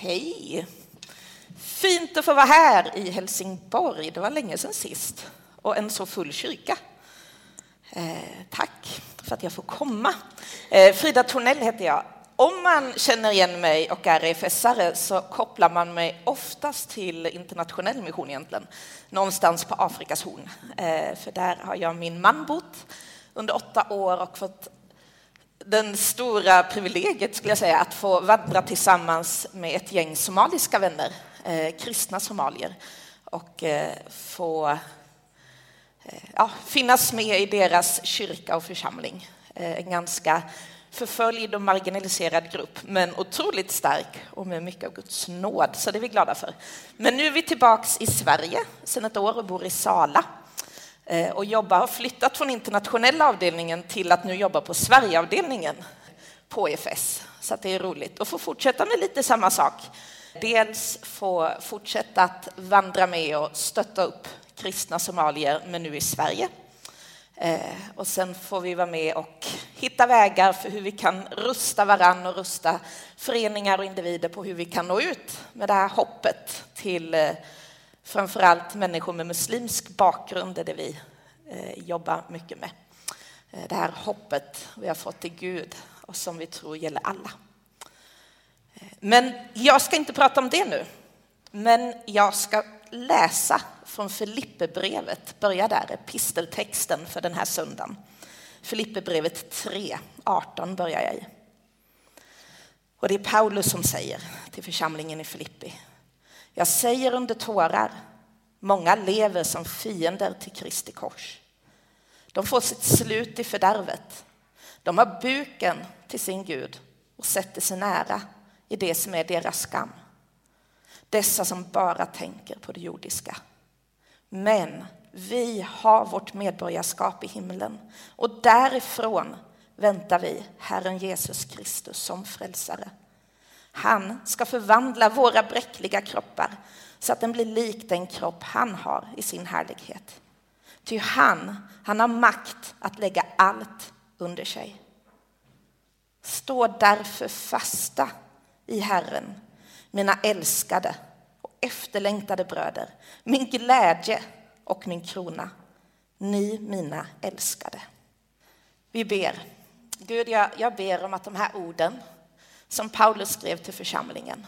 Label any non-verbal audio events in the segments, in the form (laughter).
Hej! Fint att få vara här i Helsingborg. Det var länge sedan sist. Och en så full kyrka. Eh, tack för att jag får komma. Eh, Frida Tornell heter jag. Om man känner igen mig och är EFS-are så kopplar man mig oftast till internationell mission egentligen. Någonstans på Afrikas horn. Eh, för där har jag min man bott under åtta år och fått den stora privilegiet skulle jag säga att få vandra tillsammans med ett gäng somaliska vänner, eh, kristna somalier och eh, få eh, ja, finnas med i deras kyrka och församling. Eh, en ganska förföljd och marginaliserad grupp, men otroligt stark och med mycket av Guds nåd, så det är vi glada för. Men nu är vi tillbaks i Sverige sedan ett år och bor i Sala Eh, och jobbar, har flyttat från internationella avdelningen till att nu jobba på Sverigeavdelningen på EFS. Så det är roligt att få fortsätta med lite samma sak. Dels få fortsätta att vandra med och stötta upp kristna somalier, men nu i Sverige. Eh, och sen får vi vara med och hitta vägar för hur vi kan rusta varann och rusta föreningar och individer på hur vi kan nå ut med det här hoppet till eh, Framförallt människor med muslimsk bakgrund är det vi eh, jobbar mycket med. Eh, det här hoppet vi har fått till Gud och som vi tror gäller alla. Eh, men jag ska inte prata om det nu. Men jag ska läsa från Filipperbrevet, börja där, episteltexten för den här söndagen. Filipperbrevet 3, 18 börjar jag i. Och det är Paulus som säger till församlingen i Filippi. Jag säger under tårar, många lever som fiender till Kristi kors. De får sitt slut i fördärvet. De har buken till sin Gud och sätter sin ära i det som är deras skam. Dessa som bara tänker på det jordiska. Men vi har vårt medborgarskap i himlen och därifrån väntar vi Herren Jesus Kristus som frälsare. Han ska förvandla våra bräckliga kroppar så att den blir lik den kropp han har i sin härlighet. Ty han, han har makt att lägga allt under sig. Stå därför fasta i Herren, mina älskade och efterlängtade bröder, min glädje och min krona, ni mina älskade. Vi ber. Gud, jag, jag ber om att de här orden som Paulus skrev till församlingen.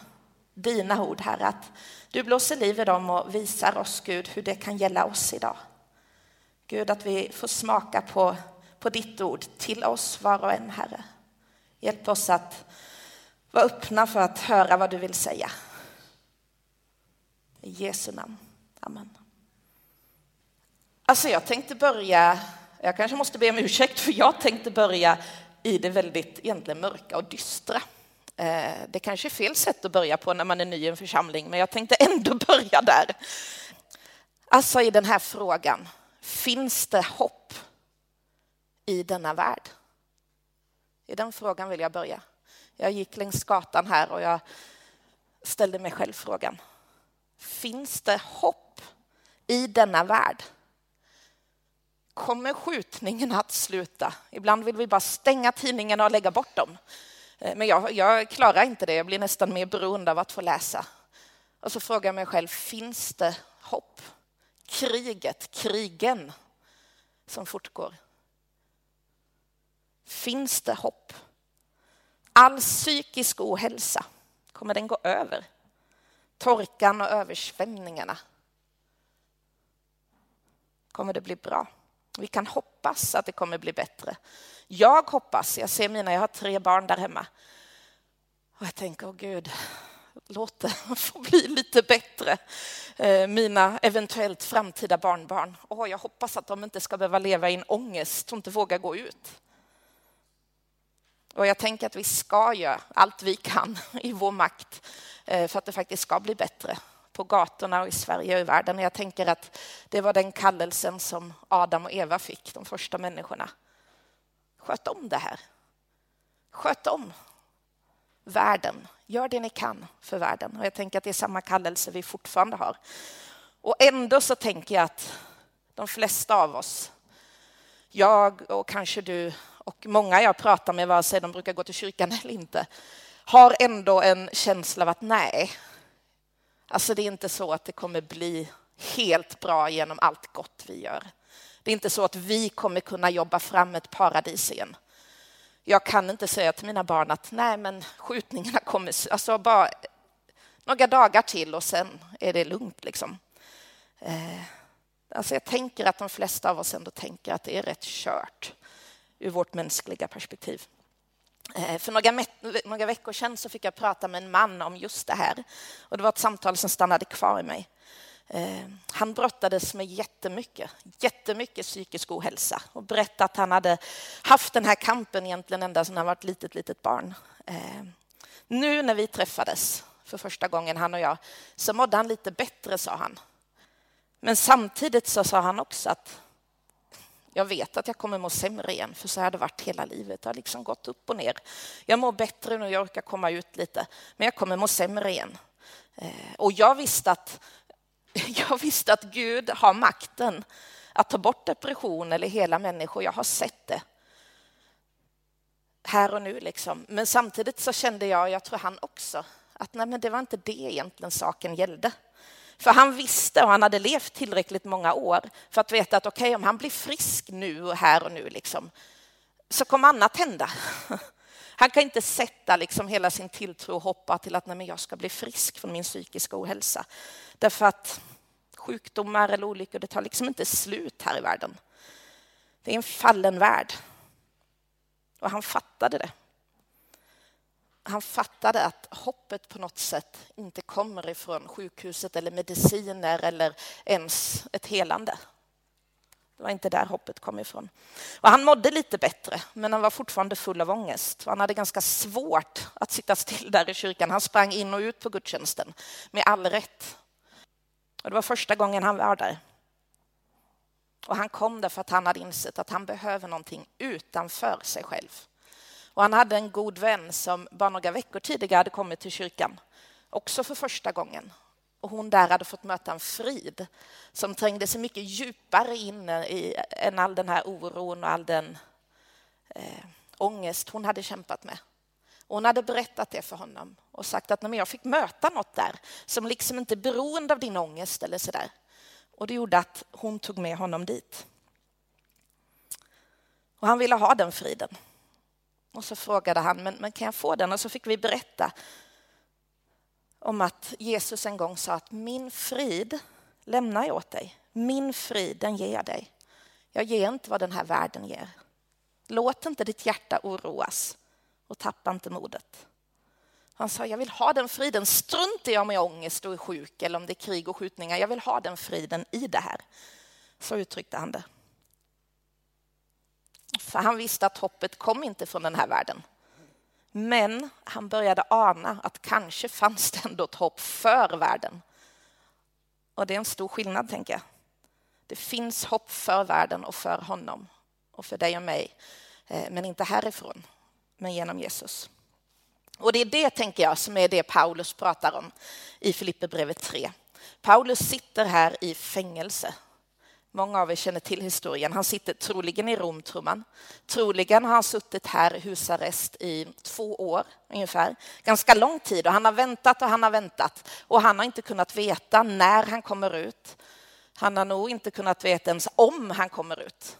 Dina ord, Herre, att du blåser liv i dem och visar oss, Gud, hur det kan gälla oss idag. Gud, att vi får smaka på, på ditt ord till oss var och en, Herre. Hjälp oss att vara öppna för att höra vad du vill säga. I Jesu namn. Amen. Alltså jag tänkte börja, jag kanske måste be om ursäkt, för jag tänkte börja i det väldigt egentligen mörka och dystra. Eh, det kanske är fel sätt att börja på när man är ny i en församling, men jag tänkte ändå (laughs) börja där. Alltså i den här frågan, finns det hopp i denna värld? I den frågan vill jag börja. Jag gick längs gatan här och jag ställde mig själv frågan. Finns det hopp i denna värld? Kommer skjutningen att sluta? Ibland vill vi bara stänga tidningarna och lägga bort dem. Eh, men jag, jag klarar inte det, jag blir nästan mer beroende av att få läsa. Och så frågar jag mig själv, finns det hopp? Kriget, krigen som fortgår. Finns det hopp? All psykisk ohälsa, kommer den gå över? Torkan och översvämningarna. Kommer det bli bra? Vi kan hoppas att det kommer bli bättre. Jag hoppas, jag ser mina, jag har tre barn där hemma. Och jag tänker, åh Gud, låt det (laughs) få bli lite bättre. Eh, mina eventuellt framtida barnbarn. Åh, jag hoppas att de inte ska behöva leva i en ångest och inte våga gå ut. Och jag tänker att vi ska göra allt vi kan (laughs) i vår makt eh, för att det faktiskt ska bli bättre på gatorna och i Sverige och i världen. Jag tänker att det var den kallelsen som Adam och Eva fick, de första människorna. Sköt om det här. Sköt om världen. Gör det ni kan för världen. Och jag tänker att det är samma kallelse vi fortfarande har. Och ändå så tänker jag att de flesta av oss, jag och kanske du och många jag pratar med, vare sig de brukar gå till kyrkan (laughs) eller inte, har ändå en känsla av att nej, alltså det är inte så att det kommer bli helt bra genom allt gott vi gör. Det är inte så att vi kommer kunna jobba fram ett paradis igen. Jag kan inte säga till mina barn att nej, men skjutningarna kommer, alltså bara några dagar till och sen är det lugnt liksom. Eh, alltså jag tänker att de flesta av oss ändå tänker att det är rätt kört ur vårt mänskliga perspektiv. Eh, för några, några veckor sedan så fick jag prata med en man om just det här. Och det var ett samtal som stannade kvar i mig. Eh, han brottades med jättemycket, jättemycket psykisk ohälsa och berättade att han hade haft den här kampen egentligen ända sedan han var ett litet, litet barn. Eh, nu när vi träffades för första gången, han och jag, så mådde han lite bättre, sa han. Men samtidigt så sa han också att jag vet att jag kommer må sämre igen, för så har det varit hela livet. Det har liksom gått upp och ner. Jag mår bättre nu, jag orkar komma ut lite, men jag kommer må sämre igen. Eh, och jag visste att, (laughs) jag visste att Gud har makten att ta bort depression eller hela människor. Jag har sett det här och nu. Liksom. Men samtidigt så kände jag, jag tror han också, att nej, men det var inte det egentligen saken gällde. För han visste och han hade levt tillräckligt många år för att veta att okej, okay, om han blir frisk nu och här och nu liksom, så kommer annat hända. (laughs) Han kan inte sätta liksom hela sin tilltro och hoppa till att nej, men jag ska bli frisk från min psykiska ohälsa. Därför att sjukdomar eller olyckor, det tar liksom inte slut här i världen. Det är en fallen värld. Och han fattade det han fattade att hoppet på något sätt inte kommer ifrån sjukhuset eller mediciner eller ens ett helande. Det var inte där hoppet kom ifrån. Och han mådde lite bättre, men han var fortfarande full av ångest. Han hade ganska svårt att sitta still där i kyrkan. Han sprang in och ut på gudstjänsten med all rätt. Och det var första gången han var där. Och han kom där för att han hade insett att han behöver någonting utanför sig själv. Och han hade en god vän som bara några veckor tidigare hade kommit till kyrkan, också för första gången. Och hon där hade fått möta en frid som trängde sig mycket djupare in i, än all den här oron och all den eh, ångest hon hade kämpat med. Och hon hade berättat det för honom och sagt att jag fick möta något där som liksom inte är beroende av din ångest eller så där. Och det gjorde att hon tog med honom dit. Och han ville ha den friden. Och så frågade han, men, men kan jag få den? Och så fick vi berätta om att Jesus en gång sa att min frid lämnar jag åt dig. Min frid, den ger jag dig. Jag ger inte vad den här världen ger. Låt inte ditt hjärta oroas och tappa inte modet. Han sa, jag vill ha den friden. Strunt i om jag är ångest och är sjuk eller om det är krig och skjutningar. Jag vill ha den friden i det här. Så uttryckte han det. För han visste att hoppet kom inte från den här världen. Men han började ana att kanske fanns det ändå ett hopp för världen. Och det är en stor skillnad, tänker jag. Det finns hopp för världen och för honom och för dig och mig. Eh, men inte härifrån, men genom Jesus. Och det är det, tänker jag, som är det Paulus pratar om i Filipperbrevet 3. Paulus sitter här i fängelse Många av er känner till historien. Han sitter troligen i Romtrumman. Troligen har han suttit här i husarrest i två år ungefär. Ganska lång tid och han har väntat och han har väntat och han har inte kunnat veta när han kommer ut. Han har nog inte kunnat veta ens om han kommer ut.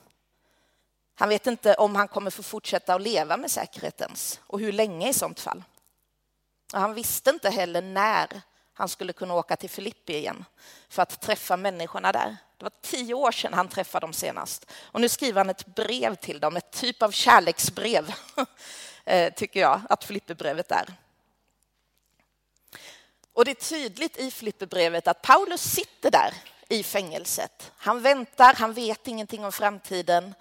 Han vet inte om han kommer få fortsätta att leva med säkerhetens och hur länge i sånt fall. Och han visste inte heller när han skulle kunna åka till Filippi igen för att träffa människorna där. Det var tio år sedan han träffade dem senast. Och nu skriver han ett brev till dem, ett typ av kärleksbrev, (laughs) eh, tycker jag att Filipperbrevet är. Och det är tydligt i Filipperbrevet att Paulus sitter där i fängelset. Han väntar, han vet ingenting om framtiden.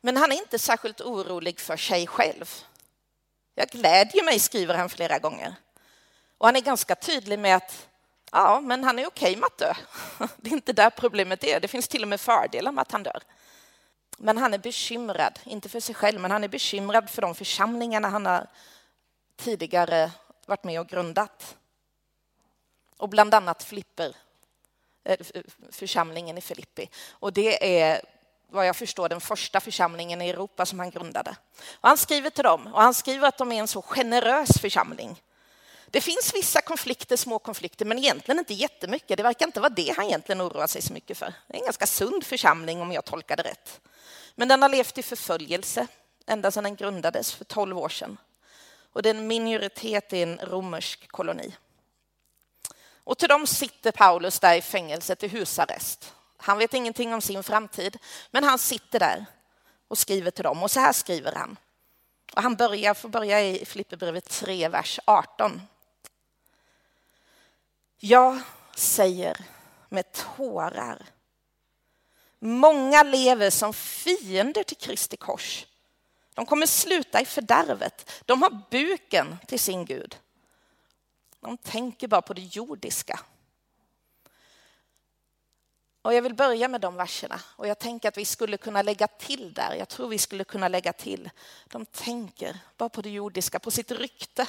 Men han är inte särskilt orolig för sig själv. Jag glädjer mig, skriver han flera gånger. Och han är ganska tydlig med att ja, men han är okej med att dö. Det är inte där problemet är. Det finns till och med fördelar med att han dör. Men han är bekymrad, inte för sig själv, men han är bekymrad för de församlingarna han har tidigare varit med och grundat. Och bland annat Flipper, eh, församlingen i Filippi. Och det är vad jag förstår den första församlingen i Europa som han grundade. Och han skriver till dem och han skriver att de är en så generös församling. Det finns vissa konflikter, små konflikter, men egentligen inte jättemycket. Det verkar inte vara det han egentligen oroar sig så mycket för. Det är en ganska sund församling om jag tolkar det rätt. Men den har levt i förföljelse ända sedan den grundades för 12 år sedan. Och det är en minoritet i en romersk koloni. Och till dem sitter Paulus där i fängelset i husarrest. Han vet ingenting om sin framtid, men han sitter där och skriver till dem. Och så här skriver han. Och han börjar, får börja i Filipperbrevet 3, vers 18. Jag säger med tårar. Många lever som fiender till Kristi kors. De kommer sluta i fördärvet. De har buken till sin Gud. De tänker bara på det jordiska. Och jag vill börja med de verserna och jag tänker att vi skulle kunna lägga till där. Jag tror vi skulle kunna lägga till. De tänker bara på det jordiska, på sitt rykte.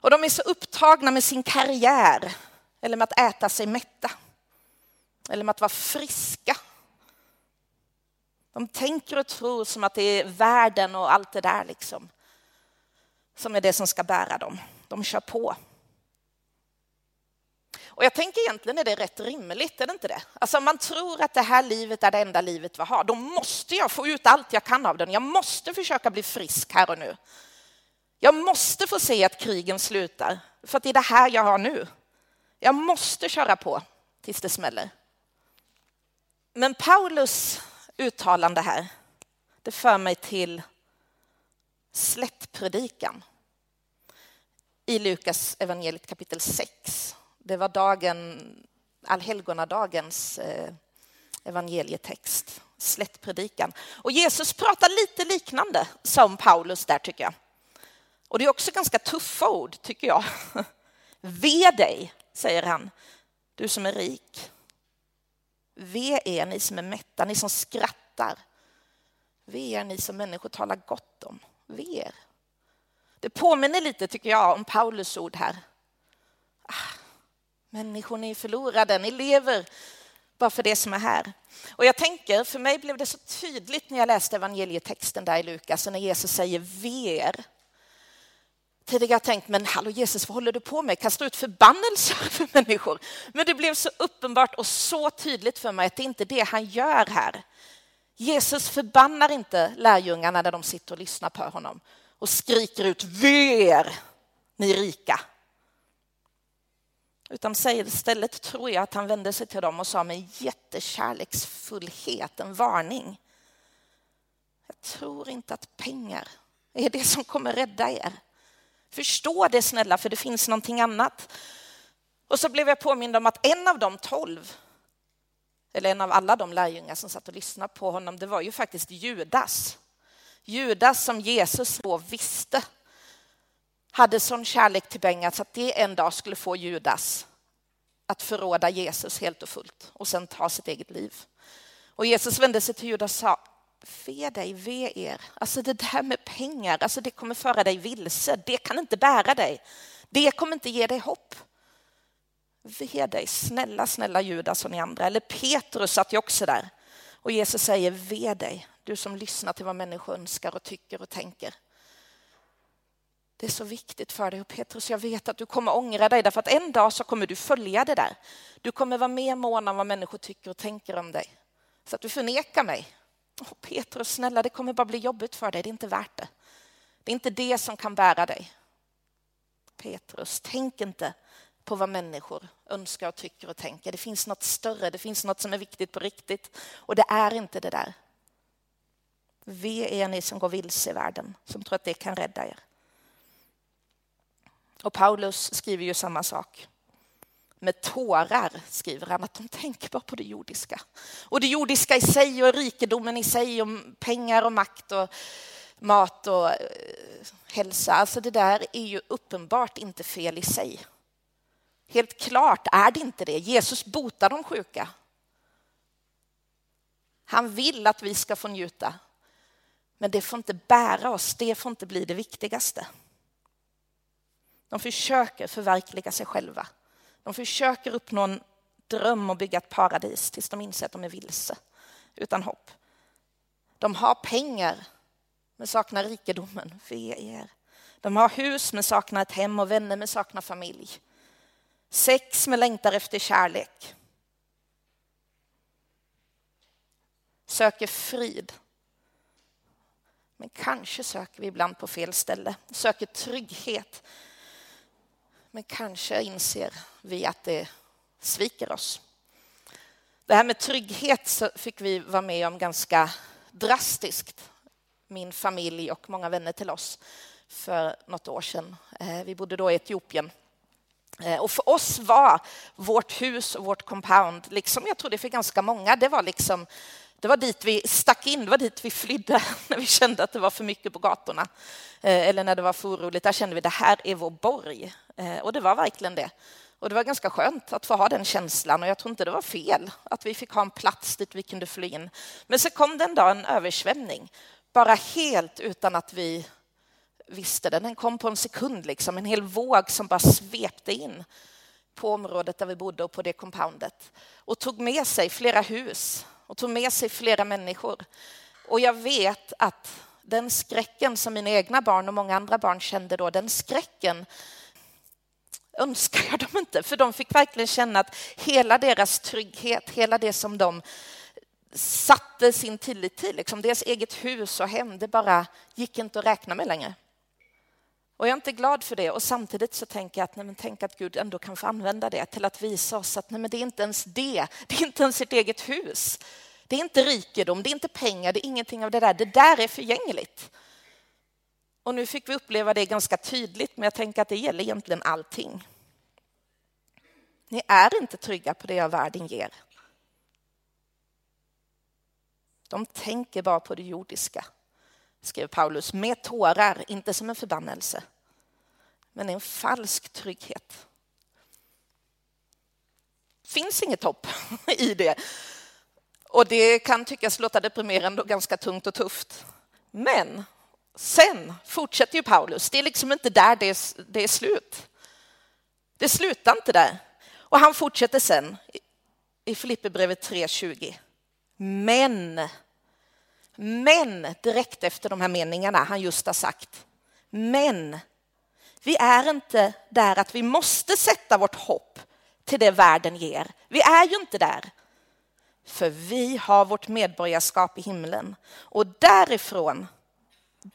Och de är så upptagna med sin karriär eller med att äta sig mätta. Eller med att vara friska. De tänker och tror som att det är världen och allt det där liksom som är det som ska bära dem. De kör på. Och jag tänker egentligen är det rätt rimligt, är det inte det? Alltså om man tror att det här livet är det enda livet vi har, då måste jag få ut allt jag kan av den. Jag måste försöka bli frisk här och nu. Jag måste få se att krigen slutar, för att det är det här jag har nu. Jag måste köra på tills det smäller. Men Paulus uttalande här, det för mig till slättpredikan i Lukas evangeliet kapitel 6. Det var dagen, allhelgonadagens eh, evangelietext, slättpredikan. Och Jesus pratar lite liknande som Paulus där tycker jag. Och det är också ganska tuffa ord tycker jag. (laughs) Ve dig, säger han, du som är rik. Ve er, ni som är mätta, ni som skrattar. Ve er, ni som människor talar gott om. Ve er. Det påminner lite, tycker jag, om Paulus ord här. Ah, människor, ni är förlorade, ni lever bara för det som är här. Och jag tänker, för mig blev det så tydligt när jag läste evangelietexten där i Lukas, när Jesus säger ver. Tidigare har jag tänkt, men hallå Jesus, vad håller du på med? Kastar ut förbannelser (laughs) för människor? Men det blev så uppenbart och så tydligt för mig att det inte är det han gör här. Jesus förbannar inte lärjungarna när de sitter och lyssnar på honom och skriker ut ver, ni rika. Utan istället tror jag att han vände sig till dem och sa med jättekärleksfullhet en varning. Jag tror inte att pengar är det som kommer rädda er. Förstå det snälla, för det finns någonting annat. Och så blev jag påmind om att en av de tolv, eller en av alla de lärjungar som satt och lyssnade på honom, det var ju faktiskt Judas. Judas som Jesus då visste hade sån kärlek till pengar så att det en dag skulle få Judas att förråda Jesus helt och fullt och sen ta sitt eget liv. Och Jesus vände sig till Judas och sa, ve dig, ve er. Alltså det där med pengar, alltså det kommer föra dig vilse. Det kan inte bära dig. Det kommer inte ge dig hopp. Ve dig, snälla, snälla Judas och ni andra. Eller Petrus satt ju också där. Och Jesus säger, ve dig, du som lyssnar till vad människor önskar och tycker och tänker. Det är så viktigt för dig. Och Petrus, jag vet att du kommer ångra dig därför att en dag så kommer du följa det där. Du kommer vara mer mån om vad människor tycker och tänker om dig. Så att du förnekar mig. Oh, Petrus, snälla, det kommer bara bli jobbigt för dig. Det är inte värt det. Det är inte det som kan bära dig. Petrus, tänk inte på vad människor önskar och tycker och tänker. Det finns något större, det finns något som är viktigt på riktigt. Och det är inte det där. Ve är ni som går vilse i världen, som tror att det kan rädda er. Och Paulus skriver ju samma sak. Med tårar skriver han att de tänker bara på det jordiska. Och det jordiska i sig och rikedomen i sig och pengar och makt och mat och eh, hälsa. Alltså det där är ju uppenbart inte fel i sig. Helt klart är det inte det. Jesus botar de sjuka. Han vill att vi ska få njuta. Men det får inte bära oss, det får inte bli det viktigaste. De försöker förverkliga sig själva. De försöker uppnå en dröm och bygga ett paradis tills de inser att de är vilse. utan hopp. De har pengar men saknar rikedomen. för er. De har hus men saknar ett hem och vänner men saknar familj. Sex men längtar efter kärlek. Söker frid. Men kanske söker vi ibland på fel ställe. Söker trygghet. Men kanske inser vi att det sviker oss. Det här med trygghet fick vi vara med om ganska drastiskt, min familj och många vänner till oss, för något år sedan. Eh, vi bodde då i Etiopien. Eh, och för oss var vårt hus och vårt compound, liksom jag tror det för ganska många, det var liksom det var dit vi stack in, det var dit vi flydde (laughs) när vi kände att det var för mycket på gatorna. Eh, eller när det var för oroligt. Där kände vi att det här är vår borg. Eh, och det var verkligen det. Och det var ganska skönt att få ha den känslan och jag tror inte det var fel att vi fick ha en plats dit vi kunde fly in. Men så kom det en dag en översvämning, bara helt utan att vi visste det. Den kom på en sekund, liksom. en hel våg som bara svepte in på området där vi bodde och på det compoundet och tog med sig flera hus och tog med sig flera människor. Och jag vet att den skräcken som mina egna barn och många andra barn kände då, den skräcken önskar jag dem inte, för de fick verkligen känna att hela deras trygghet, hela det som de satte sin tillit till, liksom deras eget hus och hem, det bara gick inte att räkna med längre. Och jag är inte glad för det och samtidigt så tänker jag att nej, men tänk att Gud ändå kan få använda det till att visa oss att nej, men det är inte ens det, det är inte ens sitt eget hus. Det är inte rikedom, det är inte pengar, det är ingenting av det där. Det där är förgängligt. Och nu fick vi uppleva det ganska tydligt, men jag tänker att det gäller egentligen allting. Ni är inte trygga på det av världen ger. De tänker bara på det jordiska, skrev Paulus, med tårar, inte som en förbannelse, men en falsk trygghet. Det finns inget hopp (laughs) i det. Och det kan tyckas låta deprimerande och ganska tungt och tufft. Men sen fortsätter ju Paulus. Det är liksom inte där det är, det är slut. Det slutar inte där. Och han fortsätter sen i Filipperbrevet 3.20. Men, men direkt efter de här meningarna han just har sagt. Men vi är inte där att vi måste sätta vårt hopp till det världen ger. Vi är ju inte där. För vi har vårt medborgarskap i himlen och därifrån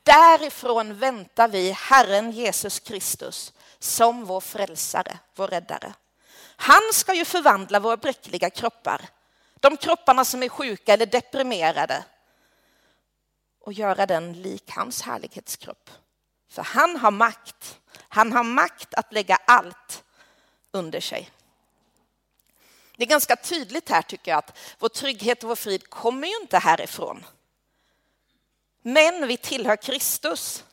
Därifrån väntar vi Herren Jesus Kristus som vår frälsare, vår räddare. Han ska ju förvandla våra bräckliga kroppar, de kropparna som är sjuka eller deprimerade och göra den lik hans härlighetskropp. För han har makt. Han har makt att lägga allt under sig. Det är ganska tydligt här tycker jag att vår trygghet och vår frid kommer ju inte härifrån. Men vi tillhör Kristus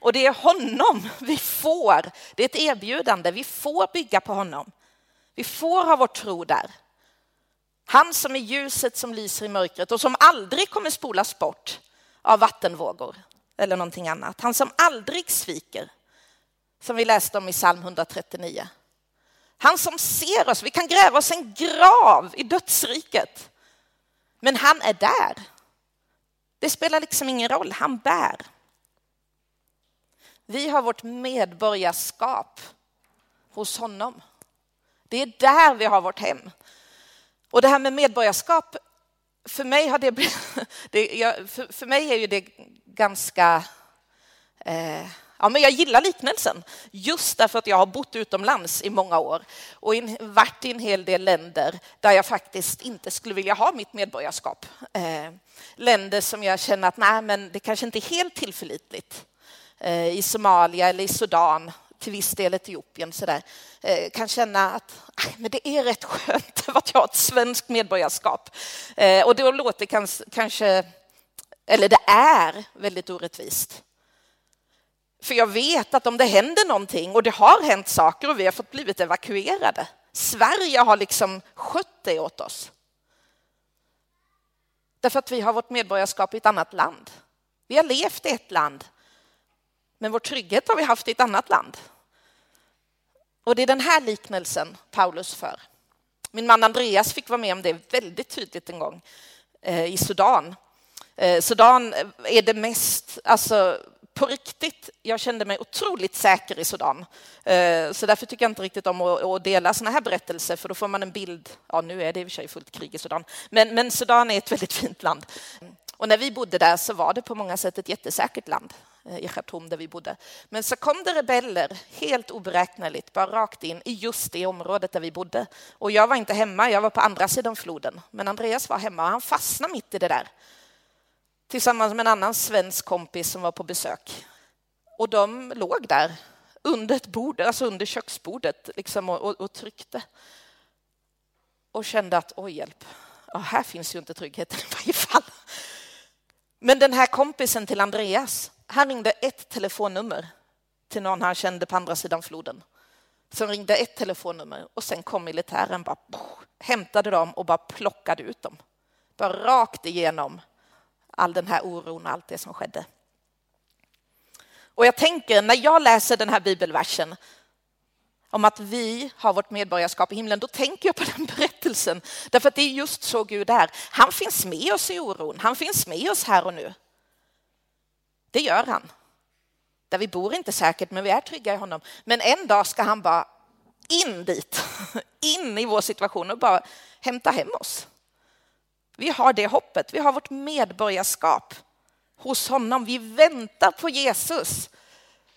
och det är honom vi får. Det är ett erbjudande. Vi får bygga på honom. Vi får ha vår tro där. Han som är ljuset som lyser i mörkret och som aldrig kommer spolas bort av vattenvågor eller någonting annat. Han som aldrig sviker, som vi läste om i psalm 139. Han som ser oss, vi kan gräva oss en grav i dödsriket. Men han är där. Det spelar liksom ingen roll, han bär. Vi har vårt medborgarskap hos honom. Det är där vi har vårt hem. Och det här med medborgarskap, för mig, har det, blivit, (laughs) för, för mig är ju det ganska eh, Ja, men jag gillar liknelsen just därför att jag har bott utomlands i många år och in, varit i en hel del länder där jag faktiskt inte skulle vilja ha mitt medborgarskap. Eh, länder som jag känner att nej, men det kanske inte är helt tillförlitligt. Eh, I Somalia eller i Sudan, till viss del Etiopien, så där, eh, kan känna att men det är rätt skönt (laughs) att jag har ett svenskt medborgarskap. Eh, och då låter kanske, eller det är väldigt orättvist. För jag vet att om det händer någonting, och det har hänt saker och vi har fått blivit evakuerade, Sverige har liksom skött det åt oss. Därför att vi har vårt medborgarskap i ett annat land. Vi har levt i ett land, men vår trygghet har vi haft i ett annat land. Och det är den här liknelsen Paulus för. Min man Andreas fick vara med om det väldigt tydligt en gång. Eh, i Sudan. Eh, Sudan är det mest, alltså på riktigt, jag kände mig otroligt säker i Sudan. Eh, så därför tycker jag inte riktigt om att dela sådana här berättelser, för då får man en bild. Ja, nu är det i och för sig fullt krig i Sudan, men, men Sudan är ett väldigt fint land. Och när vi bodde där så var det på många sätt ett jättesäkert land Eh, i Khartoum där vi bodde. Men så kom det rebeller helt oberäkneligt, bara rakt in i just det området där vi bodde. Och jag var inte hemma, jag var på andra sidan floden. Men Andreas var hemma och han fastnade mitt i det där. Tillsammans med en annan svensk kompis som var på besök. Och de låg där under ett bord, alltså under köksbordet liksom, och, och, och tryckte. Och kände att oj hjälp, ja, här finns ju inte tryggheten i varje fall. Men den här kompisen till Andreas, han ringde ett telefonnummer till någon han kände på andra sidan floden. Som ringde ett telefonnummer och sen kom militären, bara hämtade dem och bara plockade ut dem. Bara rakt igenom all den här oron och allt det som skedde. Och jag tänker, när jag läser den här bibelversen om att vi har vårt medborgarskap i himlen, då tänker jag på den berättelsen. Därför att det är just så Gud är. Han finns med oss i oron, han finns med oss här och nu. Det gör han. Där vi bor inte säkert, men vi är trygga i honom. Men en dag ska han bara in dit, (laughs) in i vår situation och bara hämta hem oss. Vi har det hoppet, vi har vårt medborgarskap hos honom. Vi väntar på Jesus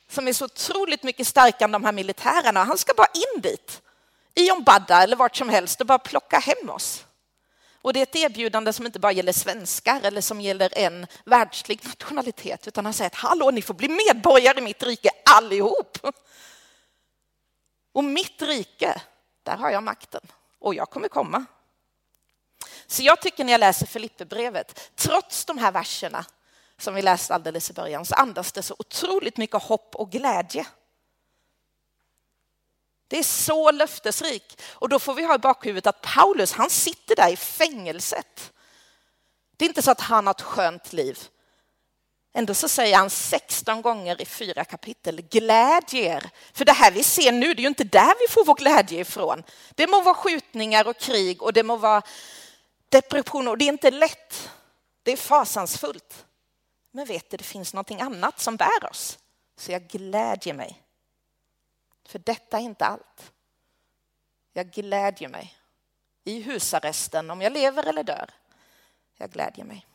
som är så otroligt mycket starkare än de här militärerna. Han ska bara in dit, i Ombadda eller vart som helst och bara plocka hem oss. Och det är ett erbjudande som inte bara gäller svenskar eller som gäller en världslig nationalitet, utan han säger att hallå, ni får bli medborgare i mitt rike allihop. Och mitt rike, där har jag makten och jag kommer komma. Så jag tycker när jag läser Filipperbrevet, trots de här verserna som vi läste alldeles i början, så andas det så otroligt mycket hopp och glädje. Det är så löftesrik. Och då får vi ha i bakhuvudet att Paulus, han sitter där i fängelset. Det är inte så att han har ett skönt liv. Ändå så säger han 16 gånger i fyra kapitel, glädjer. För det här vi ser nu, det är ju inte där vi får vår glädje ifrån. Det må vara skjutningar och krig och det må vara depressioner och det är inte lätt. Det är fasansfullt. Men vet du, det finns någonting annat som bär oss. Så jag glädjer mig. För detta är inte allt. Jag glädjer mig i husarresten, om jag lever eller dör. Jag glädjer mig.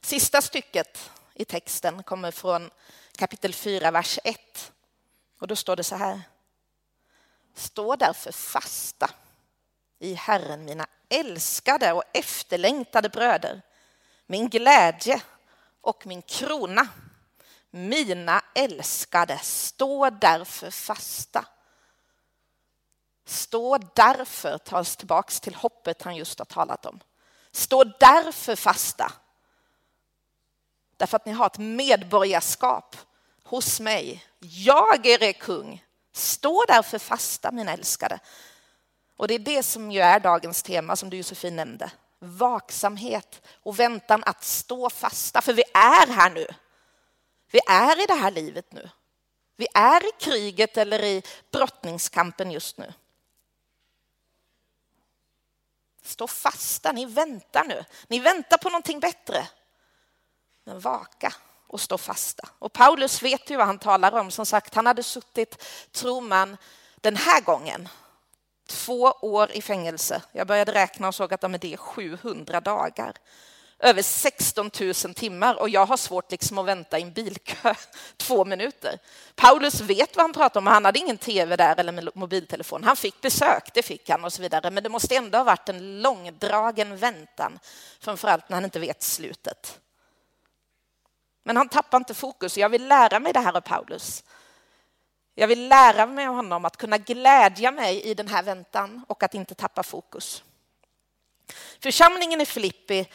Sista stycket i texten kommer från kapitel 4, vers 1. Och då står det så här. Stå därför fasta i Herren, mina älskade och efterlängtade bröder min glädje och min krona. Mina älskade, stå därför fasta. Stå därför, tas tillbaks till hoppet han just har talat om. Stå därför fasta. Därför att ni har ett medborgarskap hos mig. Jag är er kung. Stå därför fasta, mina älskade. Och det är det som ju är dagens tema, som du Josefin nämnde vaksamhet och väntan att stå fasta. För vi är här nu. Vi är i det här livet nu. Vi är i kriget eller i brottningskampen just nu. Stå fasta, ni väntar nu. Ni väntar på någonting bättre. Men vaka och stå fasta. Och Paulus vet ju vad han talar om. Som sagt, han hade suttit, tror man, den här gången Två år i fängelse. Jag började räkna och såg att det är 700 dagar. Över 16 000 timmar och jag har svårt liksom att vänta i en bilkö (laughs) två minuter. Paulus vet vad han pratar om. Han hade ingen tv där eller mobiltelefon. Han fick besök, det fick han och så vidare. Men det måste ändå ha varit en långdragen väntan, framförallt när han inte vet slutet. Men han tappar inte fokus. Jag vill lära mig det här av Paulus. Jag vill lära mig av honom att kunna glädja mig i den här väntan och att inte tappa fokus. Församlingen i Filippi,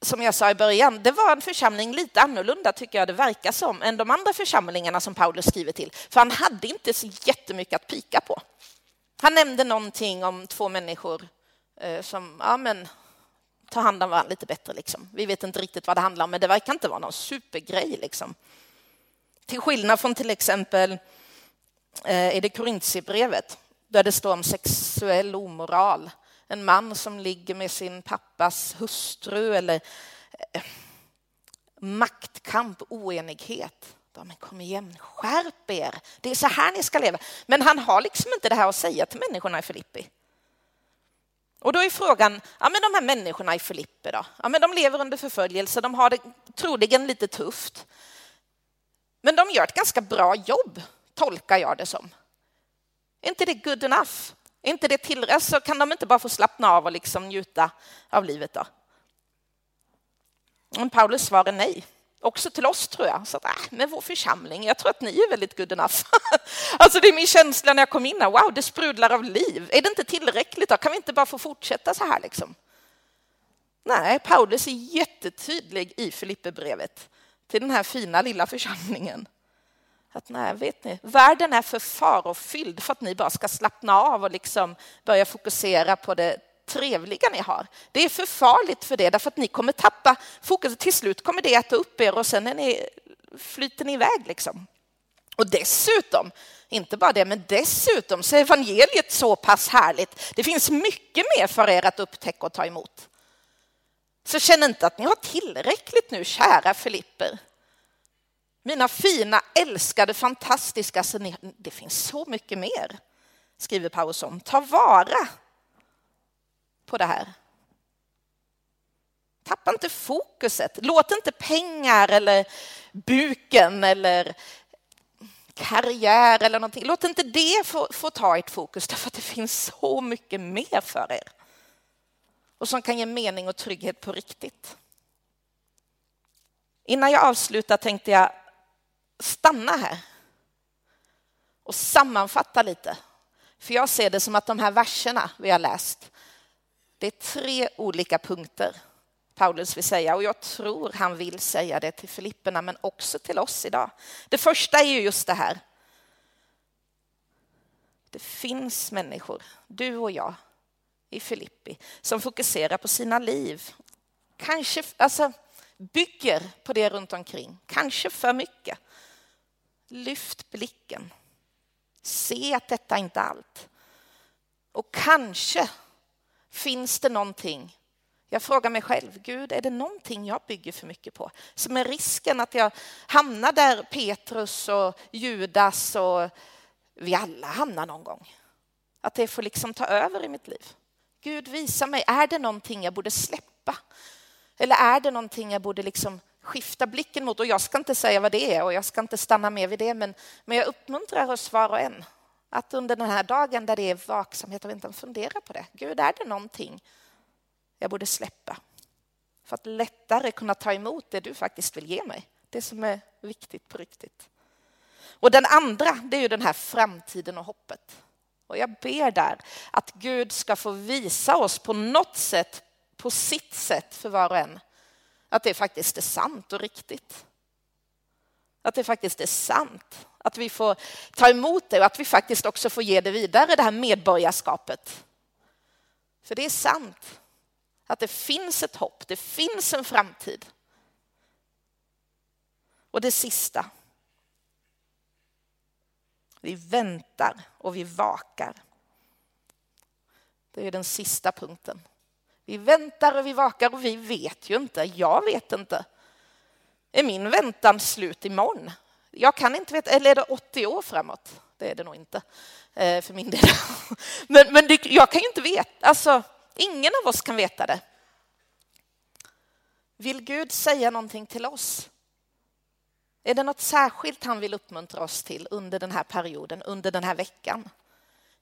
som jag sa i början, det var en församling lite annorlunda tycker jag det verkar som än de andra församlingarna som Paulus skriver till. För han hade inte så jättemycket att pika på. Han nämnde någonting om två människor eh, som ja, men, tar hand om varandra lite bättre. Liksom. Vi vet inte riktigt vad det handlar om, men det verkar inte vara någon supergrej. Liksom. Till skillnad från till exempel eh, i det Korintierbrevet där det står om sexuell omoral en man som ligger med sin pappas hustru eller eh, maktkamp, oenighet. Ja, men kom igen, skärp er. Det är så här ni ska leva. Men han har liksom inte det här att säga till människorna i Filippi. Och då är frågan, ja men de här människorna i Filippi då? Ja men de lever under förföljelse, de har det troligen lite tufft. Men de gör ett ganska bra jobb, tolkar jag det som. Är inte det good enough? Är inte det tillräckligt? Så kan de inte bara få slappna av och liksom njuta av livet då? Men Paulus svar är nej. Också till oss tror jag. Så att, äh, med vår församling, jag tror att ni är väldigt good enough. (laughs) alltså det är min känsla när jag kom in här. Wow, det sprudlar av liv. Är det inte tillräckligt då? Kan vi inte bara få fortsätta så här liksom? Nej, Paulus är jättetydlig i Filipperbrevet till den här fina lilla församlingen. Att nej, vet ni, världen är för farofylld för att ni bara ska slappna av och liksom börja fokusera på det trevliga ni har. Det är för farligt för det, därför att ni kommer tappa fokus. Till slut kommer det äta upp er och sen är ni, flyter ni iväg. Liksom. Och dessutom, inte bara det, men dessutom så är evangeliet så pass härligt. Det finns mycket mer för er att upptäcka och ta emot. Så känn inte att ni har tillräckligt nu, kära Filipper. Mina fina, älskade, fantastiska, det finns så mycket mer, skriver Paulus om. Ta vara på det här. Tappa inte fokuset. Låt inte pengar eller buken eller karriär eller någonting. Låt inte det få, få ta ert fokus därför att det finns så mycket mer för er. Och som kan ge mening och trygghet på riktigt. Innan jag avslutar tänkte jag stanna här och sammanfatta lite. För jag ser det som att de här verserna vi har läst det är tre olika punkter Paulus vill säga och jag tror han vill säga det till Filipperna men också till oss idag. Det första är ju just det här. Det finns människor, du och jag, i Filippi som fokuserar på sina liv. Kanske alltså, bygger på det runt omkring, kanske för mycket. Lyft blicken. Se att detta inte är allt. Och kanske Finns det någonting? Jag frågar mig själv, Gud, är det någonting jag bygger för mycket på? Som är risken att jag hamnar där Petrus och Judas och vi alla hamnar någon gång. Att det får liksom ta över i mitt liv. Gud, visa mig, är det någonting jag borde släppa? Eller är det någonting jag borde liksom skifta blicken mot? Och jag ska inte säga vad det är och jag ska inte stanna med vid det, men, men jag uppmuntrar oss var och en att under den här dagen där det är vaksamhet och väntan fundera på det. Gud, är det någonting jag borde släppa? För att lättare kunna ta emot det du faktiskt vill ge mig. Det som är viktigt på riktigt. Och den andra, det är ju den här framtiden och hoppet. Och jag ber där att Gud ska få visa oss på något sätt, på sitt sätt för var och en, att det faktiskt är sant och riktigt. Att det faktiskt är sant att vi får ta emot det och att vi faktiskt också får ge det vidare, det här medborgarskapet. För det är sant att det finns ett hopp, det finns en framtid. Och det sista. Vi väntar och vi vakar. Det är den sista punkten. Vi väntar och vi vakar och vi vet ju inte, jag vet inte. Är min väntan slut imorgon? Jag kan inte veta, eller är det 80 år framåt? Det är det nog inte eh, för min del. (laughs) Men, men det, jag kan ju inte veta, alltså ingen av oss kan veta det. Vill Gud säga någonting till oss? Är det något särskilt han vill uppmuntra oss till under den här perioden, under den här veckan?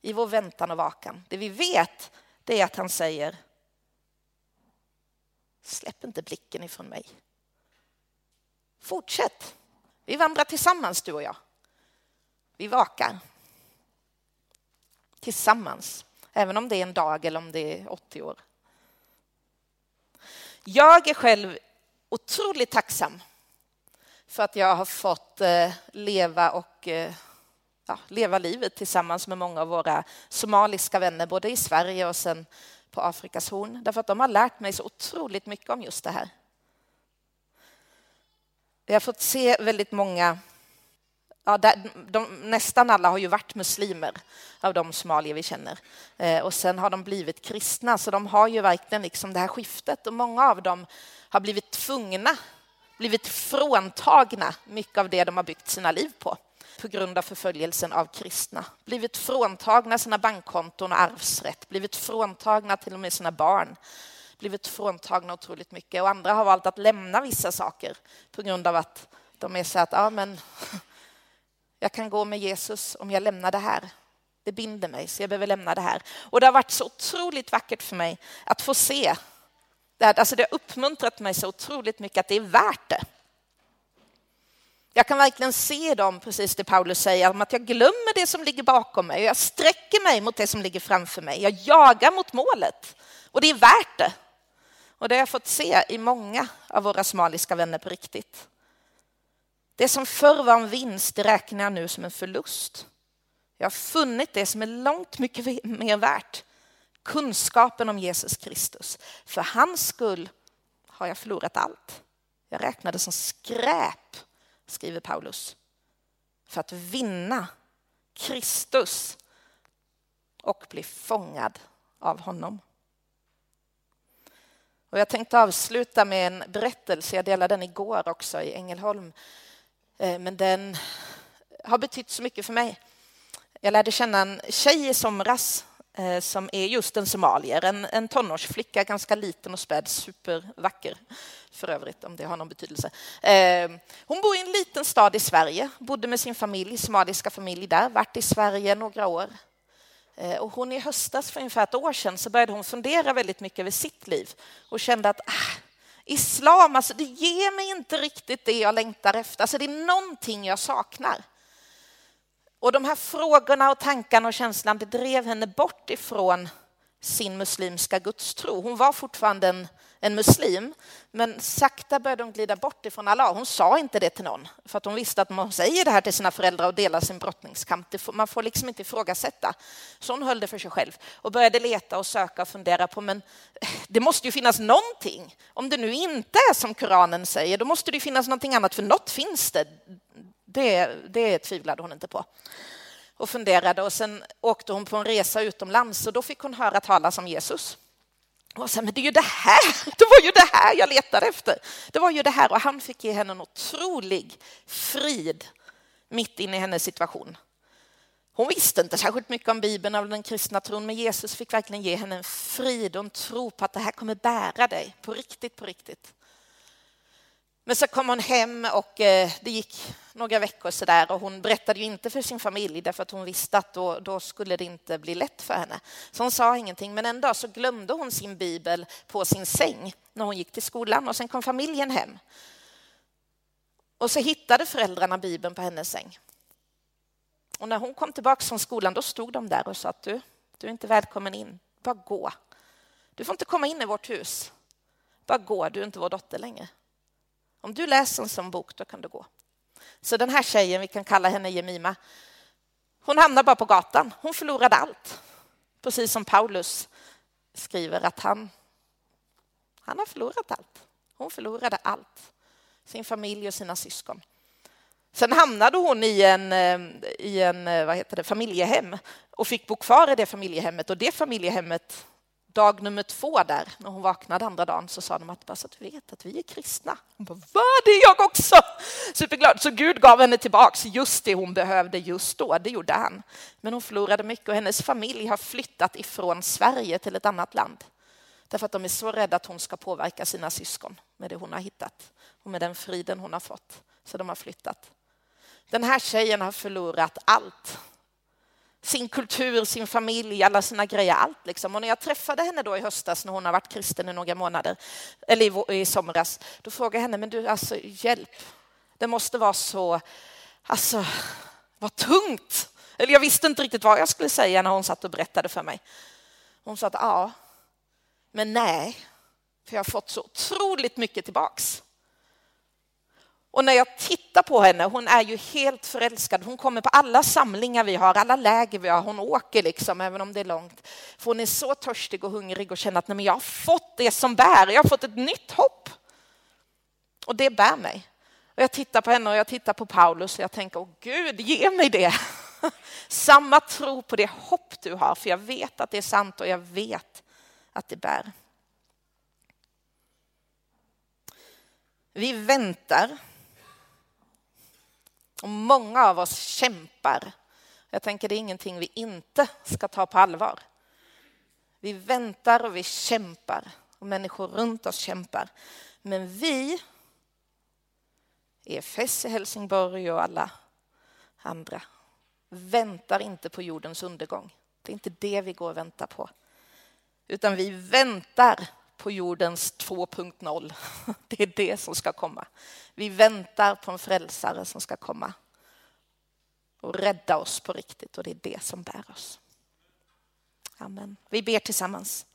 I vår väntan och vakan. Det vi vet, det är att han säger Släpp inte blicken ifrån mig. Fortsätt. Vi vandrar tillsammans, du och jag. Vi vakar. Tillsammans, även om det är en dag eller om det är 80 år. Jag är själv otroligt tacksam för att jag har fått eh, leva och eh, ja, leva livet tillsammans med många av våra somaliska vänner, både i Sverige och sen på Afrikas horn. Därför att de har lärt mig så otroligt mycket om just det här. Vi har fått se väldigt många ja, där, de, nästan alla har ju varit muslimer av de somalier vi känner. Eh, och sen har de blivit kristna, så de har ju verkligen liksom det här skiftet. Och många av dem har blivit tvungna, blivit fråntagna mycket av det de har byggt sina liv på på grund av förföljelsen av kristna. Blivit fråntagna sina bankkonton och arvsrätt, blivit fråntagna till och med sina barn blivit fråntagna otroligt mycket och andra har valt att lämna vissa saker på grund av att de är så att ja, men (laughs) jag kan gå med Jesus om jag lämnar det här. Det binder mig, så jag behöver lämna det här. Och det har varit så otroligt vackert för mig att få se. Det, alltså det har uppmuntrat mig så otroligt mycket att det är värt det. Jag kan verkligen se dem, precis det Paulus säger, om att jag glömmer det som ligger bakom mig. Jag sträcker mig mot det som ligger framför mig. Jag jagar mot målet. Och det är värt det. Och det har jag fått se i många av våra somaliska vänner på riktigt. Det som förr var en vinst, det räknar jag nu som en förlust. Jag har funnit det som är långt mycket mer värt. Kunskapen om Jesus Kristus. För hans skull har jag förlorat allt. Jag räknar det som skräp, skriver Paulus, för att vinna Kristus och bli fångad av honom. Och jag tänkte avsluta med en berättelse, jag delade den igår också i Ängelholm, eh, men den har betytt så mycket för mig. Jag lärde känna en tjej i somras Eh, som är just en somalier, en, en tonårsflicka, ganska liten och späd, supervacker för övrigt, om det har någon betydelse. Eh, hon bor i en liten stad i Sverige, bodde med sin familj, somaliska familj där, varit i Sverige några år. Eh, och hon i höstas, för ungefär ett år sedan, så började hon fundera väldigt mycket över sitt liv och kände att ah, islam, alltså det ger mig inte riktigt det jag längtar efter. Alltså det är någonting jag saknar. Och de här frågorna och tankarna och känslan, det drev henne bort ifrån sin muslimska gudstro. Hon var fortfarande en en muslim. Men sakta började hon glida bort ifrån Allah. Hon sa inte det till någon, för att hon visste att om hon säger det här till sina föräldrar och delar sin brottningskamp, får, man får liksom inte ifrågasätta. Så hon höll det för sig själv och började leta och söka och fundera på, men eh, det måste ju finnas någonting. Om det nu inte är som Koranen säger, då måste det finnas någonting annat, för något finns det. Det, det tvivlade hon inte på och funderade och sen åkte hon på en resa utomlands och då fick hon höra talas om Jesus. Och sen, men det är ju det här, det var ju det här jag letade efter. Det var ju det här och han fick ge henne en otrolig frid mitt inne i hennes situation. Hon visste inte särskilt mycket om Bibeln eller den kristna tron, men Jesus fick verkligen ge henne en frid och en tro på att det här kommer bära dig på riktigt, på riktigt. Men så kom hon hem och eh, det gick några veckor så där och hon berättade ju inte för sin familj därför att hon visste att då, då, skulle det inte bli lätt för henne. Så hon sa ingenting, men en dag så glömde hon sin bibel på sin säng när hon gick till skolan och sen kom familjen hem. Och så hittade föräldrarna bibeln på hennes säng. Och när hon kom tillbaka från skolan då stod de där och sa att du, du är inte välkommen in, bara gå. Du får inte komma in i vårt hus. Bara gå, du är inte vår dotter längre. Om du läser en sån bok, då kan du gå. Så den här tjejen, vi kan kalla henne Jemima, hon hamnar bara på gatan. Hon förlorade allt. Precis som Paulus skriver att han, han har förlorat allt. Hon förlorade allt. Sin familj och sina syskon. Sen hamnade hon i en, eh, i en eh, vad heter det, familjehem och fick bo kvar i det familjehemmet. Och det familjehemmet dag nummer två där, när hon vaknade andra dagen, så sa de att bara så att du vet att vi är kristna. Hon bara, vad, det är jag också! Superglad. Så Gud gav henne tillbaks just det hon behövde just då, det gjorde han. Men hon förlorade mycket och hennes familj har flyttat ifrån Sverige till ett annat land. Därför att de är så rädda att hon ska påverka sina syskon med det hon har hittat och med den friden hon har fått. Så de har flyttat. Den här tjejen har förlorat allt sin kultur, sin familj, alla sina grejer, allt. Liksom. Och när jag träffade henne då i höstas när hon har varit kristen i några månader, eller i, i somras, då frågade jag henne, men du, alltså hjälp, det måste vara så, alltså, vad tungt. Eller jag visste inte riktigt vad jag skulle säga när hon satt och berättade för mig. Hon sa att ja, men nej, för jag har fått så otroligt mycket tillbaks. Och när jag tittar på henne, hon är ju helt förälskad. Hon kommer på alla samlingar vi har, alla läger vi har. Hon åker liksom, även om det är långt. För hon är så törstig och hungrig och känner att nej, men jag har fått det som bär. Jag har fått ett nytt hopp. Och det bär mig. Och jag tittar på henne och jag tittar på Paulus och jag tänker, åh Gud, ge mig det. (laughs) Samma tro på det hopp du har, för jag vet att det är sant och jag vet att det bär. Vi väntar. Och många av oss kämpar. Jag tänker det är ingenting vi inte ska ta på allvar. Vi väntar och vi kämpar och människor runt oss kämpar. Men vi, EFS i Helsingborg och alla andra, väntar inte på jordens undergång. Det är inte det vi går och väntar på. Utan vi väntar på jordens 2.0. (laughs) Det är det som ska komma. Vi väntar på en frälsare som ska komma och rädda oss på riktigt och det är det som bär oss. Amen. Vi ber tillsammans.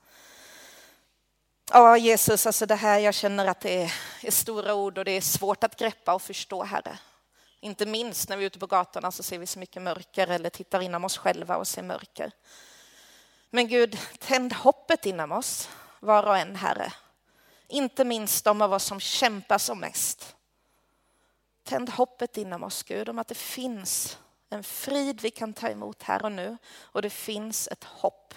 Ja, Jesus, alltså det här, jag känner att det är, är stora ord och det är svårt att greppa och förstå, Herre. Inte minst när vi är ute på gatorna så ser vi så mycket mörker eller tittar inom oss själva och ser mörker. Men Gud, tänd hoppet inom oss, var och en, Herre. Inte minst de av oss som kämpar som mest. Tänd hoppet inom oss, Gud, om att det finns en frid vi kan ta emot här och nu och det finns ett hopp.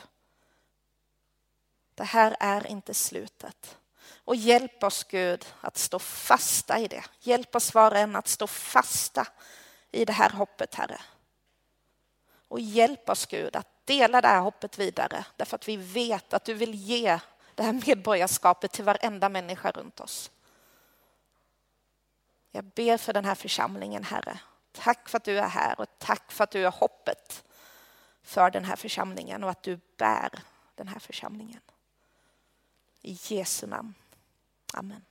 Det här är inte slutet. Och hjälp oss Gud att stå fasta i det. Hjälp oss var och en att stå fasta i det här hoppet Herre. Och hjälp oss Gud att dela det här hoppet vidare därför att vi vet att du vill ge det här medborgarskapet till varenda människa runt oss. Jag ber för den här församlingen Herre. Tack för att du är här och tack för att du är hoppet för den här församlingen och att du bär den här församlingen. I Jesu namn. Amen.